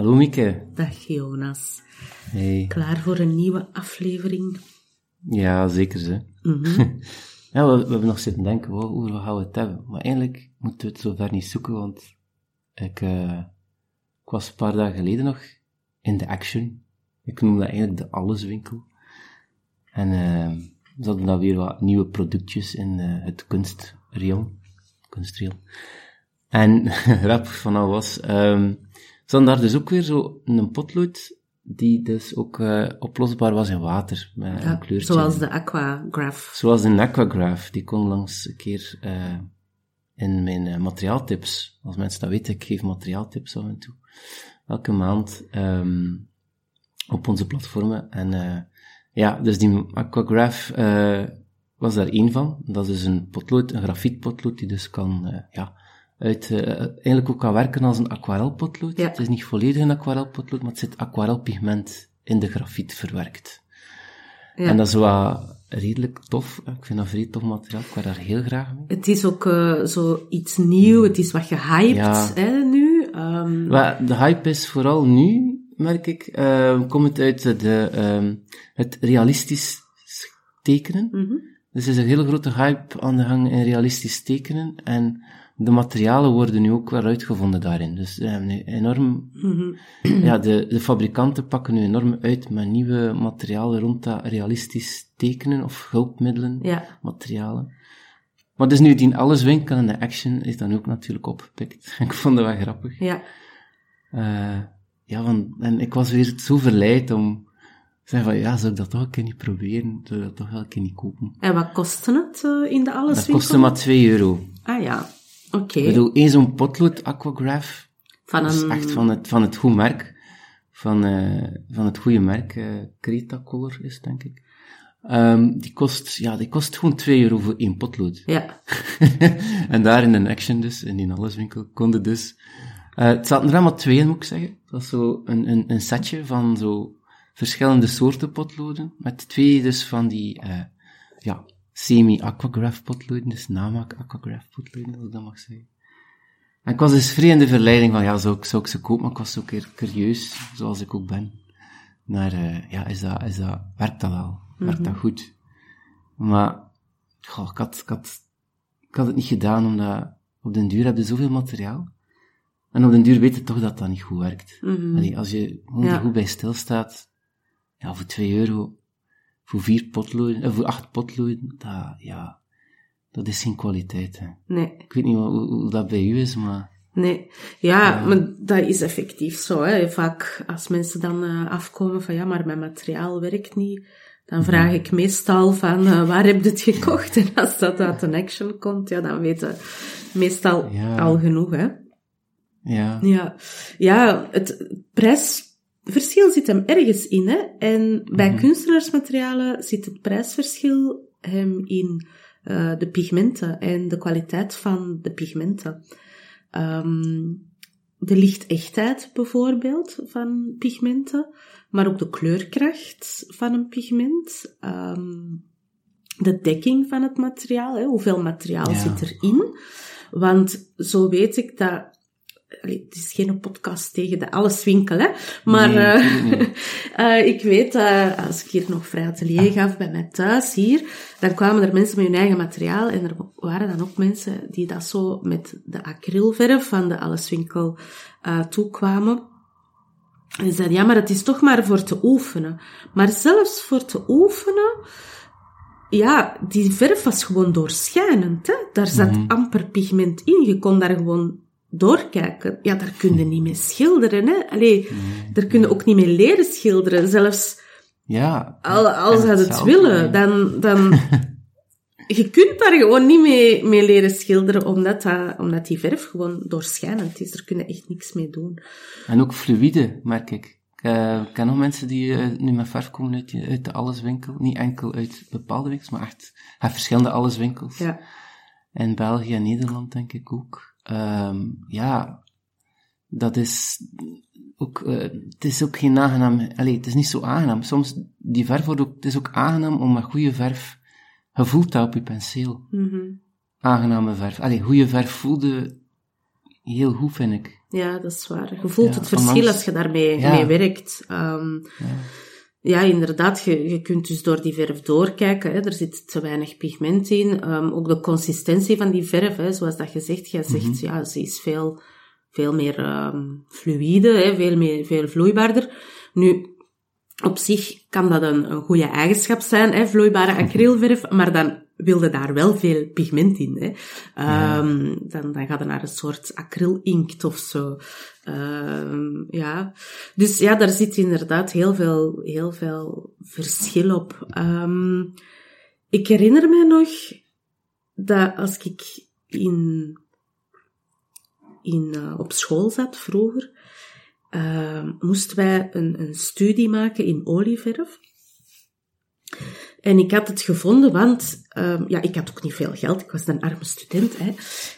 Hallo Mieke. Dag Jonas. Hey. Klaar voor een nieuwe aflevering? Ja, zeker ze. ja, we, we hebben nog zitten denken, wow, hoe gaan we het hebben? Maar eigenlijk moeten we het zover niet zoeken, want ik, uh, ik was een paar dagen geleden nog in de Action. Ik noem dat eigenlijk de alleswinkel. En uh, we hadden dan weer wat nieuwe productjes in uh, het kunstreel. Kunstreel. En rap van al was... Um, ze hadden daar dus ook weer zo een potlood die dus ook uh, oplosbaar was in water. Met Ja, een kleurtje. zoals de Aquagraph. Zoals de Aquagraph, die kon langs een keer uh, in mijn uh, materiaaltips. Als mensen dat weten, ik geef materiaaltips af en toe. Elke maand um, op onze platformen. En ja, dus die Aquagraph was daar één van. Dat is een potlood, een grafietpotlood, die dus kan, ja, uit, uh, eigenlijk ook kan werken als een aquarelpotlood. Ja. Het is niet volledig een aquarelpotlood, maar het zit aquarelpigment in de grafiet verwerkt. Ja. En dat is wat redelijk tof. Ik vind dat vrij tof materiaal. Ik werk daar heel graag mee. Het is ook uh, zo iets nieuw, het is wat gehyped Ja. hè, nu. Um, Maar de hype is vooral nu, merk ik, uh, komt uit de, um, het realistisch tekenen. mhm. Dus er is een hele grote hype aan de gang in realistisch tekenen. En de materialen worden nu ook weer uitgevonden daarin. Dus we hebben nu enorm, Mhm. ja, de, de fabrikanten pakken nu enorm uit met nieuwe materialen rond dat realistisch tekenen of hulpmiddelen, Ja. materialen. Maar dus nu die alleswinkel en de action is dan ook natuurlijk opgepikt. Ik vond dat wel grappig. Ja. Uh, ja, van, en ik was weer zo verleid om te zeggen van, ja, zou ik dat toch een keer niet proberen? Zou ik dat toch wel een keer niet kopen? En wat kostte het uh, in de Dat alleswinkel? kostte maar 2 euro. Ah ja, oké. Ik bedoel, één zo'n potlood aquagraph, Van dat is een... echt van het, van het goede merk. Van, uh, van het goede merk, uh, Creta Color is denk ik. Um, die kost, ja, die kost gewoon 2 euro voor één potlood. Ja. en daar in een action dus, in die alleswinkel, konden dus, uh, het zaten er allemaal twee in, moet ik zeggen. Het was zo een, een, een setje van zo verschillende soorten potloden, met twee dus van die, uh, ja, semi-aquagraph potloden, dus namaak aquagraph potloden, als ik dat mag zeggen. En ik was dus vrij in de verleiding van, ja, zou ik, zou ik ze kopen, maar ik was ook keer curieus, zoals ik ook ben, naar, uh, ja, is dat, is dat, werkt dat wel? Werkt dat goed? Maar, goh, ik had, ik had, ik had het niet gedaan, omdat op den duur heb je zoveel materiaal. En op den duur weet je toch dat dat niet goed werkt. Mhm. Allee, als je gewoon Ja. er goed bij stilstaat, ja, voor 2 euro, voor vier potloden, eh, voor acht potloden, dat, ja, dat is geen kwaliteit, hè. Nee, Ik weet niet hoe, dat bij u is, maar, nee. Ja, maar dat is effectief zo. Hè. Vaak als mensen dan uh, afkomen van ja, maar mijn materiaal werkt niet, dan vraag ik meestal van uh, waar heb je het gekocht? En als dat uit een action komt, ja, dan weten meestal Ja. al genoeg, hè. ja, Ja, ja het prijsverschil zit hem ergens in. Hè? En bij kunstenaarsmaterialen zit het prijsverschil hem in uh, de pigmenten en de kwaliteit van de pigmenten. Um, de lichtechtheid bijvoorbeeld van pigmenten, maar ook de kleurkracht van een pigment. Um, de dekking van het materiaal, hè, hoeveel materiaal ja. zit erin. Want zo weet ik dat Allee, het is geen podcast tegen de alleswinkel, hè. Maar nee, uh, uh, ik weet, uh, als ik hier nog vrij atelier gaf bij mij thuis hier, dan kwamen er mensen met hun eigen materiaal en er waren dan ook mensen die dat zo met de acrylverf van de alleswinkel toekwamen. En ze zeiden, ja, maar het is toch maar voor te oefenen. Maar zelfs voor te oefenen, ja, die verf was gewoon doorschijnend. Hè? Daar zat mm -hmm. amper pigment in. Je kon daar gewoon doorkijken. Ja, daar kun je niet mee schilderen. Hè? Allee, nee. daar kun je ook niet mee leren schilderen. Zelfs ja, al, als ze het willen, dan... dan je kunt daar gewoon niet mee, mee leren schilderen, omdat, dat, omdat die verf gewoon doorschijnend is. Daar kun je echt niks mee doen. En ook fluïde, merk ik. Uh, ik ken nog mensen die uh, nu met verf komen uit, uit de alleswinkel. Niet enkel uit bepaalde winkels, maar echt uit verschillende alleswinkels. Ja. In België en Nederland denk ik ook. Um, ja, dat is ook, uh, het is ook geen aangenaam, allee, het is niet zo aangenaam. Soms, die verf wordt ook, het is ook aangenaam om met goede verf, gevoeld op je penseel. Mm -hmm. Aangename verf. Allee, goede verf voelde heel goed, vind ik. Ja, dat is waar. Je voelt ja, het verschil ondanks... als je daarmee ja. mee werkt. Um, ja. Ja. inderdaad, je, je kunt dus door die verf doorkijken. Hè. Er zit te weinig pigment in. Um, ook de consistentie van die verf, hè, zoals dat je zegt. Jij zegt, mm -hmm. ja, ze is veel, veel meer um, fluïde, hè, veel, meer, veel vloeibaarder. Nu, op zich kan dat een, een goede eigenschap zijn, hè, vloeibare acrylverf, maar dan wilde daar wel veel pigment in. Hè. Um, dan, dan gaat het naar een soort acrylinkt of zo. Um, ja. Dus ja, daar zit inderdaad heel veel, heel veel verschil op. Um, ik herinner me nog dat als ik in, in, uh, op school zat vroeger, moesten wij een, een studie maken in olieverf. En ik had het gevonden, want um, ja, ik had ook niet veel geld. Ik was een arme student. Hè.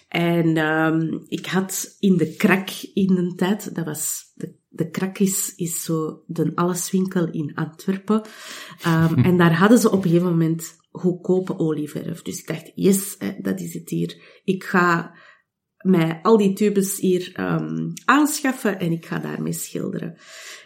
En um, ik had in de krak in een tijd, dat was, de, de krak is, is zo de alleswinkel in Antwerpen. Um, en daar hadden ze op een gegeven moment goedkope olieverf. Dus ik dacht, yes, hè, dat is het hier. Ik ga mij al die tubes hier um, aanschaffen en ik ga daarmee schilderen.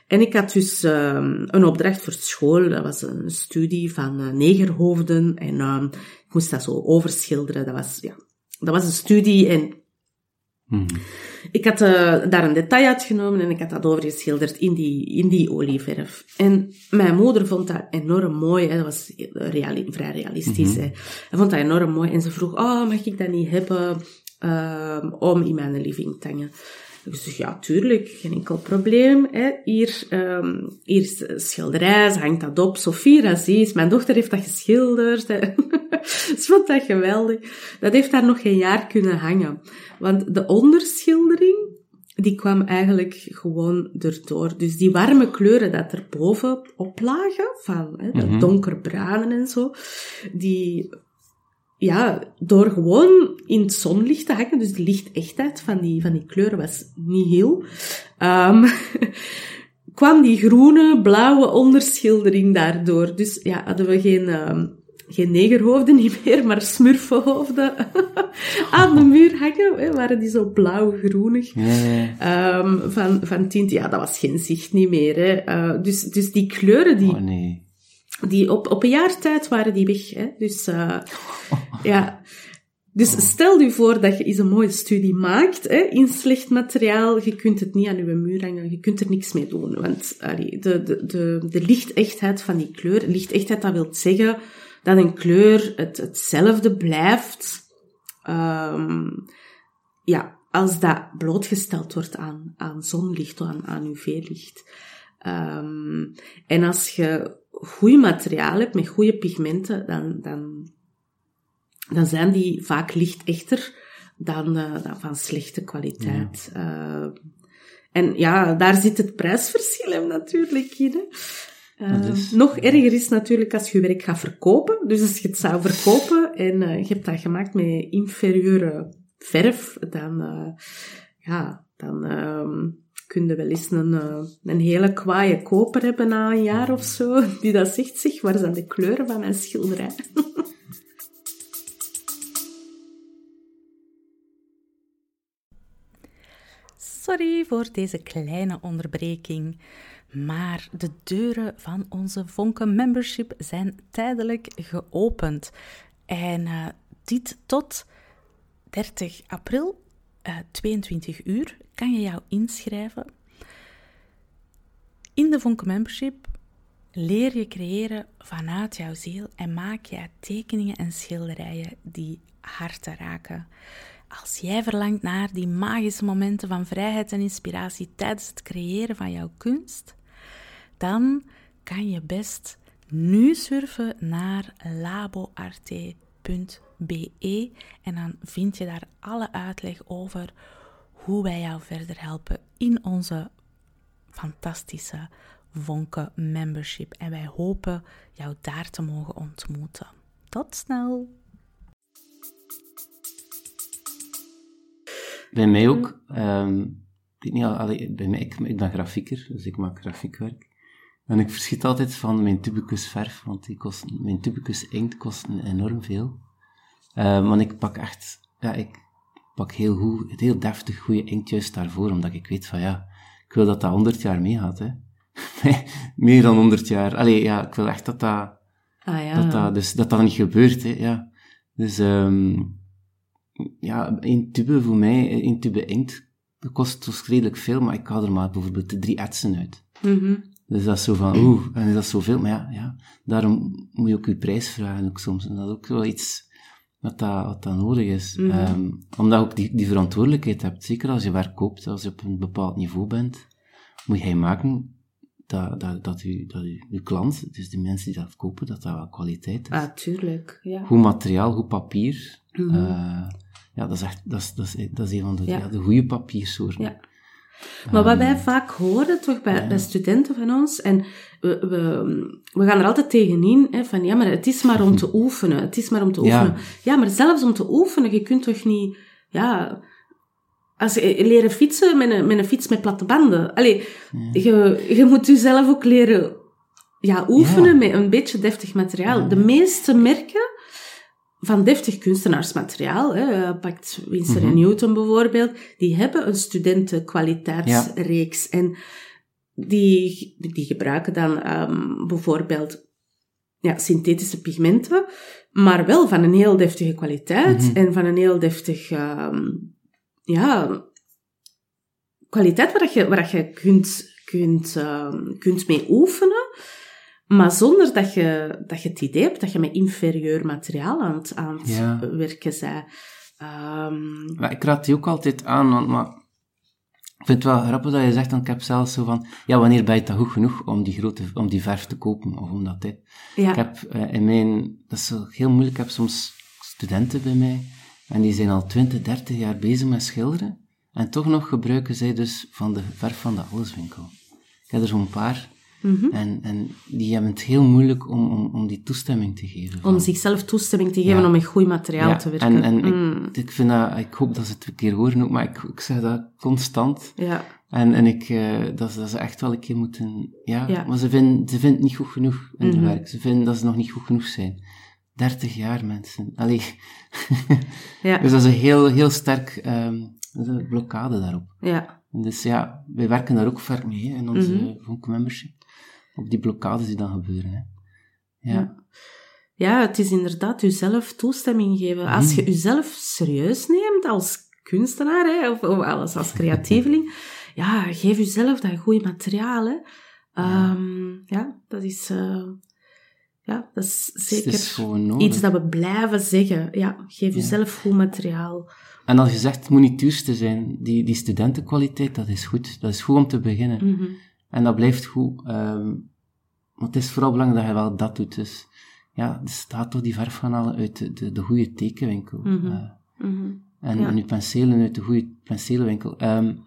En ik had dus um, een opdracht voor school. Dat was een studie van uh, negerhoofden. En um, ik moest dat zo overschilderen. Dat was, ja, dat was een studie en hmm. ik had uh, daar een detail uitgenomen en ik had dat overgeschilderd in die, in die olieverf. En mijn moeder vond dat enorm mooi. Hè. Dat was reali vrij realistisch. Mhm. Hè. Hij vond dat enorm mooi en ze vroeg, oh, mag ik dat niet hebben um, om in mijn living te hangen? Ik zeg, ja, tuurlijk, geen enkel probleem. Hè. Hier, um, hier is schilderij, ze hangt dat op. Sophie Raziz, mijn dochter heeft dat geschilderd. Ze vond dat geweldig. Dat heeft daar nog geen jaar kunnen hangen. Want de onderschildering, die kwam eigenlijk gewoon erdoor. Dus die warme kleuren dat er boven op lagen, van hè, dat Mhm. donkerbruinen en zo, die ja, door gewoon in het zonlicht te hangen, dus de lichtechtheid van die, van die kleuren was niet heel, um, kwam die groene, blauwe onderschildering daardoor. Dus ja, hadden we geen, um, geen negerhoofden niet meer, maar smurfenhoofden aan de muur hangen, hè, waren die zo blauw-groenig. Um, van, van tint, ja, dat was geen zicht niet meer. Hè. Uh, dus, dus die kleuren die Oh nee. Die op, op een jaar tijd waren die weg. Hè? Dus uh, ja. Dus stel je voor dat je eens een mooie studie maakt hè, in slecht materiaal. Je kunt het niet aan je muur hangen. Je kunt er niks mee doen. Want allee, de, de, de, de lichtechtheid van die kleur. Lichtechtheid, dat wil zeggen dat een kleur het, hetzelfde blijft. Um, ja, als dat blootgesteld wordt aan, aan zonlicht, aan, aan UV-licht. Um, en als je goed materiaal hebt met goede pigmenten, dan, dan, dan zijn die vaak lichtechter dan, uh, dan van slechte kwaliteit. Ja. Uh, en ja, daar zit het prijsverschil hem natuurlijk in. Hè. Uh, nog erger is natuurlijk als je je werk gaat verkopen. Dus als je het zou verkopen en je hebt dat gemaakt met inferieure verf, dan, ja, dan ehm, kun je wel eens een, een hele kwaaie koper hebben na een jaar of zo, die dat zegt zich, waar zijn de kleuren van mijn schilderij? Sorry voor deze kleine onderbreking. Maar de deuren van onze Vonken Membership zijn tijdelijk geopend. En uh, dit tot 30 april, uh, 22 uur, kan je jou inschrijven. In de Vonken Membership leer je creëren vanuit jouw ziel en maak je tekeningen en schilderijen die harten raken. Als jij verlangt naar die magische momenten van vrijheid en inspiratie tijdens het creëren van jouw kunst, dan kan je best nu surfen naar laboarte.be en dan vind je daar alle uitleg over hoe wij jou verder helpen in onze fantastische Vonke membership. En wij hopen jou daar te mogen ontmoeten. Tot snel! Bij mij ook. Um, ik niet, allee, bij mij, ik, ben grafieker, dus ik maak grafiekwerk. En ik verschiet altijd van mijn tubicus verf, want die kosten, mijn tubicus inkt kost enorm veel. Uh, want ik pak echt, ja, ik pak heel goed, heel deftig goede inkt juist daarvoor, omdat ik weet van ja, ik wil dat dat 100 jaar meegaat, hè. Meer dan 100 jaar. Allee, ja, ik wil echt dat dat, ah, ja. dat, dat, dus, dat dat niet gebeurt, hè, ja. Dus, um, ja, een tube voor mij, een tube inkt, dat kost dus redelijk veel, maar ik haal er maar bijvoorbeeld de drie etsen uit. Mm Dus dat is zo van, oeh, en is dat zoveel? Maar ja, ja, daarom moet je ook je prijs vragen ook soms. En dat is ook wel iets wat dat, dat nodig is. Mm um, omdat je ook die, die verantwoordelijkheid hebt. Zeker als je werk koopt, als je op een bepaald niveau bent, moet jij maken dat, dat, dat, u, dat u, uw klant, dus de mensen die dat kopen, dat dat wel kwaliteit is. Ah, tuurlijk, ja. Goed materiaal, goed papier. Mm uh, ja, dat is echt, dat is, dat is, dat is een van de, ja. de goede papiersoorten. Ja. Maar wat wij vaak horen, toch bij, bij studenten van ons, en we, we, we, gaan er altijd tegenin, hè, van ja, maar het is maar om te oefenen, het is maar om te oefenen. Ja, maar zelfs om te oefenen, je kunt toch niet, ja, als je leren fietsen met een, met een fiets met platte banden. Allee, je, je moet jezelf ook leren ja, oefenen met een beetje deftig materiaal. De meeste merken van deftig kunstenaarsmateriaal, hè, pakt Winsor mm Newton bijvoorbeeld, die hebben een studentenkwaliteitsreeks. En die, die gebruiken dan um, bijvoorbeeld ja, synthetische pigmenten, maar wel van een heel deftige kwaliteit mhm. en van een heel deftig, um, ja, kwaliteit waar je, waar je kunt, kunt, um, kunt mee oefenen. Maar zonder dat je, dat je het idee hebt dat je met inferieur materiaal aan het, aan het werken bent. Um... ik raad die ook altijd aan, want maar ik vind het wel grappig dat je zegt, want ik heb zelfs zo van, ja, wanneer ben je dat goed genoeg om die grote, om die verf te kopen, of om dat, hè. Ja. Ik heb uh, in mijn, dat is heel moeilijk, ik heb soms studenten bij mij, en die zijn al 20, 30 jaar bezig met schilderen, en toch nog gebruiken zij dus van de verf van de alleswinkel. Ik heb er zo'n paar, Mhm. en, en die hebben het heel moeilijk om, om, om die toestemming te geven. Van. Om zichzelf toestemming te geven om met goed materiaal te werken. En, en ik, mm. ik, vind dat, ik hoop dat ze het een keer horen ook, maar ik, ik zeg dat constant. Ja. En, en ik, uh, dat, dat ze echt wel een keer moeten, ja, maar ze vinden, ze vinden het niet goed genoeg in mm werk. Ze vinden dat ze nog niet goed genoeg zijn. 30 jaar mensen. Allee. ja. Dus dat is een heel, heel sterk um, een blokkade daarop. Ja. En dus ja, wij werken daar ook ver mee in onze mm -hmm. membership op die blokkades die dan gebeuren. Hè. Ja. ja. het is inderdaad jezelf toestemming geven. Als je jezelf serieus neemt als kunstenaar hè, of, of als, als creatieveling, ja, geef jezelf dat goede materiaal. Hè. Um, ja, dat is, uh, ja, dat is zeker iets dat we blijven zeggen. Ja, geef jezelf goed materiaal. En als je zegt, het moet niet duurste zijn, die, die studentenkwaliteit, dat is goed. Dat is goed om te beginnen. Mm -hmm. En dat blijft goed. Um, maar het is vooral belangrijk dat je wel dat doet. Dus ja, er staat toch die verf gaan halen uit de, de, de goede tekenwinkel. Mm -hmm. uh, mm -hmm. En, ja. en je penselen uit de goede penselenwinkel. Um,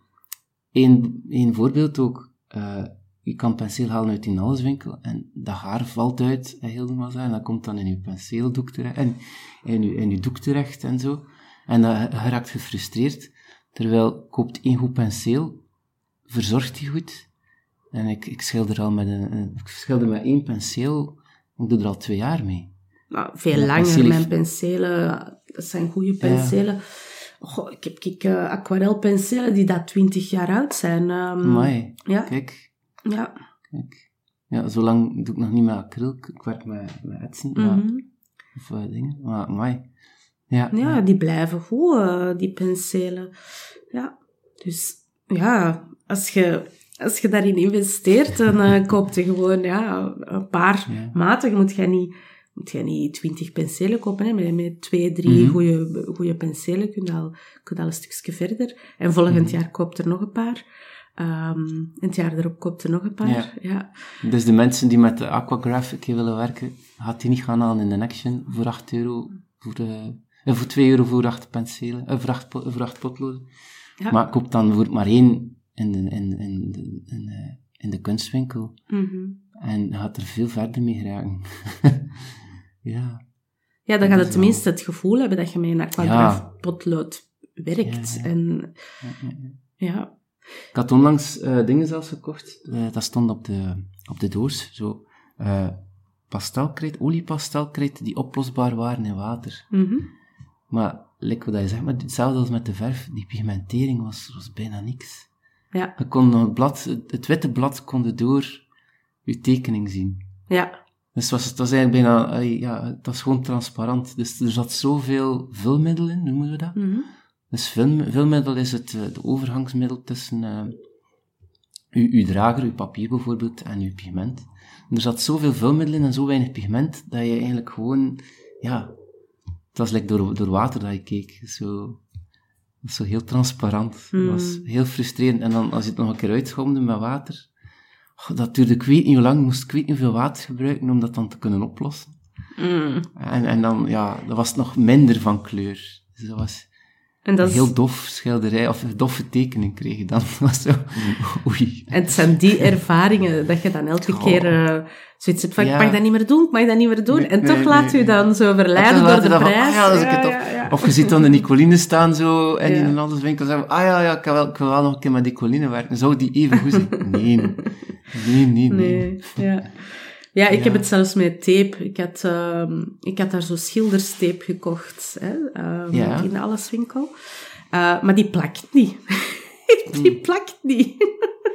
een, een voorbeeld ook. Uh, je kan penseel halen uit die alleswinkel en dat haar valt uit, helemaal zo, en dat komt dan in je penseeldoek terecht, en in je, in je doek terecht en zo. En dat, je raakt gefrustreerd, terwijl koopt één goed penseel, verzorgt die goed, en ik, ik schilder al met een, ik schilder met één penseel, ik doe er al twee jaar mee. Nou, veel langer, mijn penselen, dat zijn goede penselen. Goh, ik heb ik, uh, aquarelpenselen die dat twintig jaar oud zijn. Um, Mooi. Ja. Kijk, Ja. kijk. Ja, zo lang doe ik nog niet met acryl. Ik werk met, met etsen, Mhm. maar, of dingen. Maar, mooi. Ja. Ja, die blijven goed, eh, die penselen. Ja, dus ja, als je, als je daarin investeert, dan eh koop je gewoon ja, een paar Ja. maten. Je moet je niet, moet je niet twintig penselen kopen. Hè. Met, met twee, drie Mhm. goede, goede penselen kun je, al, kun je al een stukje verder. En volgend Mhm. jaar koopt er nog een paar. Ehm, en het jaar erop koopt er nog een paar. Ja. Ja. Dus de mensen die met de Aquagraphic willen werken, gaat die niet gaan halen in de Action voor 8 euro, voor, eh, voor 2 euro voor 8 penselen, voor 8, po- voor 8 potloden. Ja. Maar koop dan voor maar één in de, in, in, de, in, de, in de kunstwinkel. Mhm. En gaat er veel verder mee geraken. ja. Ja, dan gaat het tenminste het gevoel hebben dat je met een aquagraf potlood werkt. Ja, ja. En Ja, Ik had onlangs eh, dingen zelfs gekocht. Eh, dat stond op de, op de doos. Zo, eh pastelkreet, oliepastelkreet die oplosbaar waren in water. Mhm. Maar, like wat je zegt, maar hetzelfde als met de verf, die pigmentering was, was bijna niks. Ja, Je kon het, blad, het, witte blad kon je door je tekening zien. ja, Dus het was, het was eigenlijk bijna, ja, het was gewoon transparant. Dus er zat zoveel vulmiddel in, noemen we dat. Mhm. Dus vul, vulmiddel is het eh, de overgangsmiddel tussen eh, uw, uw drager, uw papier bijvoorbeeld, en uw pigment. En er zat zoveel vulmiddel in en zo weinig pigment, dat je eigenlijk gewoon, ja, het was like door, door water dat je keek. Zo, dat was zo heel transparant. Dat was heel frustrerend. En dan, als je het nog een keer uitschomde met water, oh, dat duurde ik weet niet hoe lang, moest ik weet niet hoeveel water gebruiken om dat dan te kunnen oplossen. Mm. En, en dan, ja, dat was nog minder van kleur. Dus dat was En, dat een heel dof schilderij, of een doffe tekening kreeg je dan. Zo, oei. en het zijn die ervaringen dat je dan elke Oh. keer eh, zoiets hebt van, Ja. ik mag dat niet meer doen, ik mag dat niet meer doen. Nee, en toch nee, laat nee, u dan zo verleiden door de van, prijs. ah ja, Ja. Of je ziet dan de Nicoline staan zo, en in een andere winkel zeggen, ah ja, ja, ik wil wel, ik wil wel nog een keer met Nicoline werken. Zou die even goed zijn? Nee. Nee, nee, nee. Nee, ja. Ja, ik Ja. heb het zelfs met tape. Ik had, ehm, ik had daar zo schilderstape gekocht hè, ehm, Ja. in de alleswinkel. Eh, maar die plakt niet. Hmm. die plakt niet.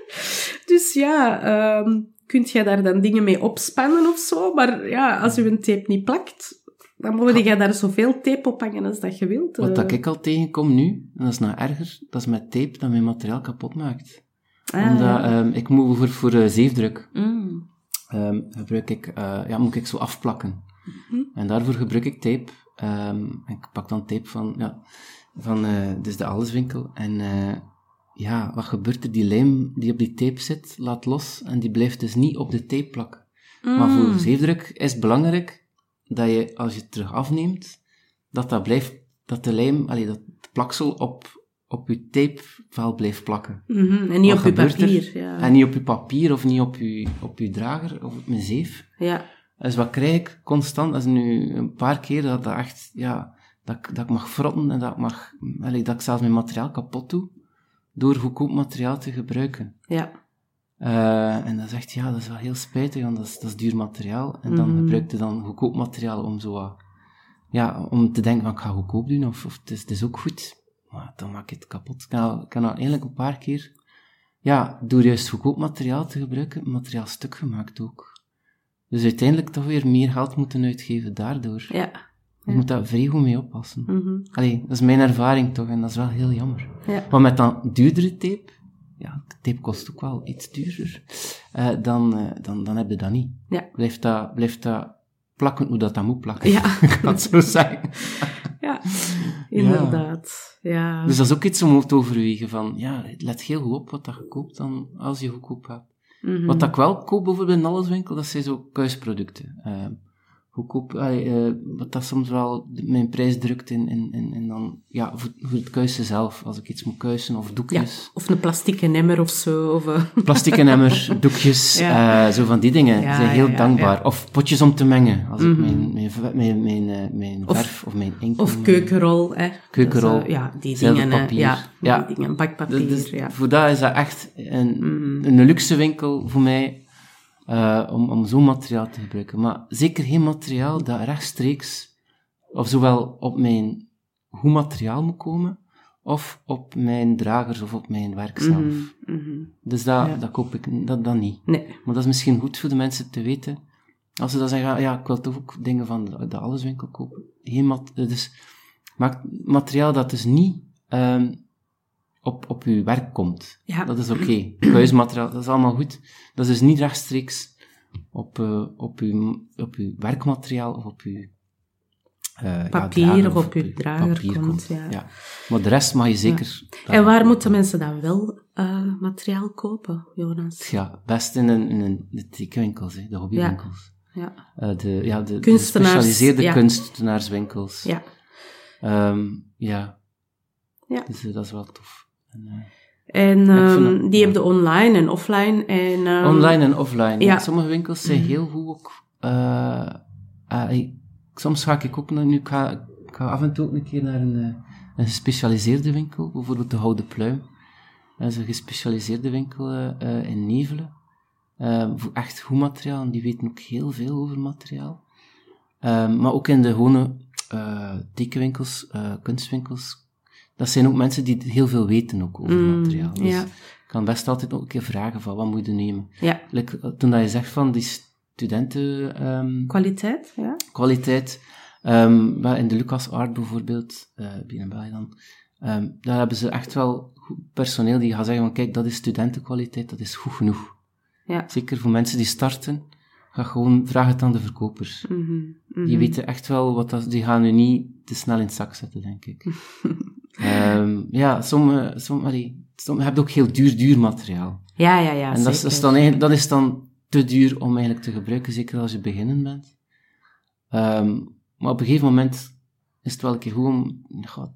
dus ja, ehm kunt jij daar dan dingen mee opspannen of zo? Maar ja, als je een tape niet plakt, dan moet jij daar zoveel tape op hangen als dat je wilt. Wat eh. dat ik al tegenkom nu, en dat is nog erger, dat is met tape dat mijn materiaal kapot maakt. Ah, Omdat, ja. ik moet voor, voor eh, zeefdruk, Mm. Ehm, gebruik ik, eh, ja, moet ik zo afplakken. Mhm. En daarvoor gebruik ik tape. ehm, ik pak dan tape van, ja, van eh, dus de alleswinkel. En eh, ja, wat gebeurt er? Die lijm die op die tape zit, laat los en die blijft dus niet op de tape plakken. Maar Mm. voor zeefdruk is het belangrijk dat je, als je het terug afneemt, dat dat blijft, dat de lijm, allee, dat plaksel op, op je tapevel blijft plakken. Mhm, En niet Wat op je er? papier. Ja. En niet op je papier of niet op je, op je drager of op mijn zeef. ja. Dus wat krijg ik constant? Dat is nu een paar keer dat dat echt, ja, dat, ik- dat ik mag frotten en dat ik mag, dat ik zelfs mijn materiaal kapot doe, door goedkoop materiaal te gebruiken. ja. Eh, en dat is echt, ja, dat is wel heel spijtig, want dat is, dat is duur materiaal. En dan Mhm. gebruik je dan goedkoop materiaal om zo ja, om te denken van, ik ga goedkoop doen, of, of het, is, het is ook goed. Maar dan maak je het kapot. Ik ik heb nou eigenlijk een paar keer, ja, door juist goedkoop materiaal te gebruiken, materiaal stuk gemaakt ook. Dus uiteindelijk toch weer meer geld moeten uitgeven daardoor. ja. Je moet daar vrij goed mee oppassen. Mhm. Allee, dat is mijn ervaring toch, en dat is wel heel jammer. Ja. Maar met dan duurdere tape, ja, tape kost ook wel iets duurder, eh, dan, eh, dan, dan heb je dat niet. Ja. Blijft dat, blijft dat plakken hoe dat dat moet plakken. Ja. Ik ga het zo zeggen. Ja, inderdaad. Ja. Dus dat is ook iets om te overwegen van, ja, let heel goed op wat dat je koopt dan, als je goedkoop gaat. Mhm. Wat dat ik wel koop bijvoorbeeld in de alleswinkel, dat zijn zo kuisproducten. Eh, goedkoop, allee, eh, wat dat soms wel mijn prijs drukt in, in, in, in dan, ja, voor, voor het kuisen zelf, als ik iets moet kuisen, of Ja, doekjes. of een plastieke emmer of zo. Of, eh, Plastic emmer, doekjes, Ja. eh, zo van die dingen. Ja, zijn heel dankbaar. Of potjes om te mengen. Als ik Mhm. mijn, mijn, mijn, mijn, mijn Of- verf of mijn inkt... of keukenrol. Hè. Keukenrol, Dus, ja, die dingen. zilverpapier. Ja, die Ja. dingen. Bakpapier, Dat. Voor dat is dat echt een, Mhm. een luxe winkel voor mij, eh, om, om zo'n materiaal te gebruiken. Maar zeker geen materiaal dat rechtstreeks, of zowel op mijn goed materiaal moet komen, of op mijn dragers of op mijn werk zelf. Mhm, mhm. Dus dat, Ja. dat koop ik dat, dat niet. Nee. Maar dat is misschien goed voor de mensen te weten. Als ze dan zeggen, ah, ja, ik wil toch ook dingen van de, de alleswinkel kopen. Geen mat, dus materiaal dat dus niet ehm, op, op uw werk komt. Ja. Dat is oké. Kuismateriaal, dat is allemaal goed. Dat is dus niet rechtstreeks op, eh, op, uw, op uw werkmateriaal of op uw ja, Papier drager of op uw drager papier komt, ja. Maar de rest mag je zeker... En waar moeten mensen dan wel eh, materiaal kopen, Jonas? Ja, best in, een, in een, de tekenwinkels, hè, de hobbywinkels. Ja. Eh, de, ja, de, de gespecialiseerde kunstenaarswinkels. Ja. Ehm, ja. Ja. Dus dat is wel tof. En, eh, ehm, dat- die ja. heb je online en offline. En, ehm, online en offline. ja. Sommige winkels zijn heel goed ook. eh, ik- soms ga ik ook naar, nu, ik ga, ik ga af en toe ook een keer naar een, eh, een gespecialiseerde winkel, bijvoorbeeld de Gouden Pluim. Dat is een gespecialiseerde winkel eh, eh, in Nevelen. Eh, voor echt goed materiaal, en die weten ook heel veel over materiaal. Ehm, maar ook in de gewone eh tekenwinkels, eh, kunstwinkels, dat zijn ook mensen die heel veel weten ook over Mm, materiaal. Dus ja. ik kan best altijd ook een keer vragen van wat moet je nemen. Ja, Like, eh, toen dat je zegt van die studentenkwaliteit, kwaliteit. Ja. kwaliteit, ehm, in de Lucas Art bijvoorbeeld, eh binnen België dan, ehm, daar hebben ze echt wel personeel die gaat zeggen van kijk, dat is studentenkwaliteit, dat is goed genoeg. Ja. Zeker voor mensen die starten, ga gewoon vraag het aan de verkopers. Mhm, mhm. Die weten echt wel wat dat, die gaan u niet te snel in het zak zetten, denk ik. Ehm, ja, sommige, sommige, sommige hebben ook heel duur, duur materiaal. Ja, ja, ja. en dat is, dan eigenlijk, dat is dan te duur om eigenlijk te gebruiken, zeker als je beginnen bent. Ehm, maar op een gegeven moment is het wel een keer goed om... ja,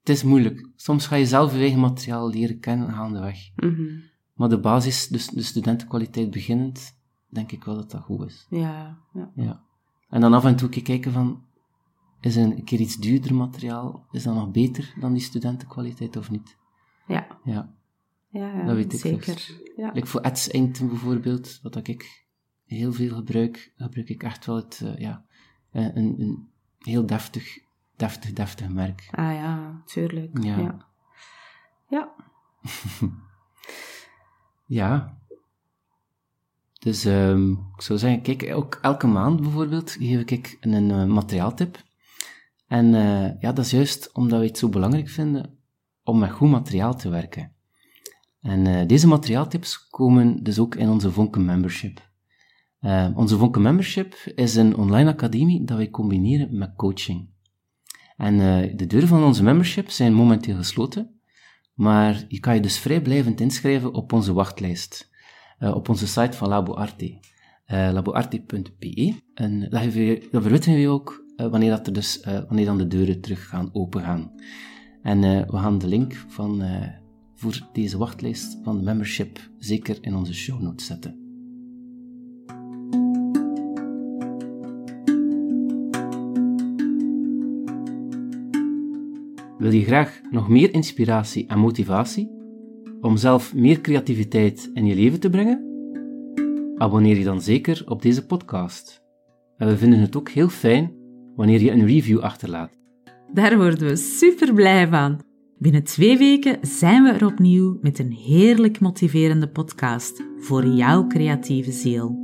het is moeilijk. Soms ga je zelf je eigen materiaal leren kennen gaandeweg. Mhm. Maar de basis, dus de studentenkwaliteit beginnend, denk ik wel dat dat goed is. Ja, ja. Ja. En dan af en toe kijken van, is een keer iets duurder materiaal, is dat nog beter dan die studentenkwaliteit of niet? Ja, Ja. ja, ja Dat weet ik zeker. Ja. Like voor Eds Inkten bijvoorbeeld, wat ik heel veel gebruik, gebruik ik echt wel het, eh, ja, eh, een, een heel deftig, deftig, deftig merk. Ah ja, tuurlijk. Ja. Ja. ja. Ja. Dus ehm, ik zou zeggen, kijk, ook elke maand bijvoorbeeld geef ik een eh, materiaaltip. En eh, ja, dat is juist omdat we het zo belangrijk vinden om met goed materiaal te werken. En eh, deze materiaaltips komen dus ook in onze Vonken Membership. Eh, onze Vonken Membership is een online academie dat wij combineren met coaching. En de deuren van onze membership zijn momenteel gesloten, maar je kan je dus vrijblijvend inschrijven op onze wachtlijst, op onze site van Labo Arte, laboarte.be. En dat verwittigen we ook wanneer, dat er dus, eh, wanneer dan de deuren terug gaan opengaan. En eh, we gaan de link van, eh, voor deze wachtlijst van de membership zeker in onze show notes zetten. Wil je graag nog meer inspiratie en motivatie om zelf meer creativiteit in je leven te brengen? Abonneer je dan zeker op deze podcast. En we vinden het ook heel fijn wanneer je een review achterlaat. Daar worden we super blij van. Binnen twee weken zijn we er opnieuw met een heerlijk motiverende podcast voor jouw creatieve ziel.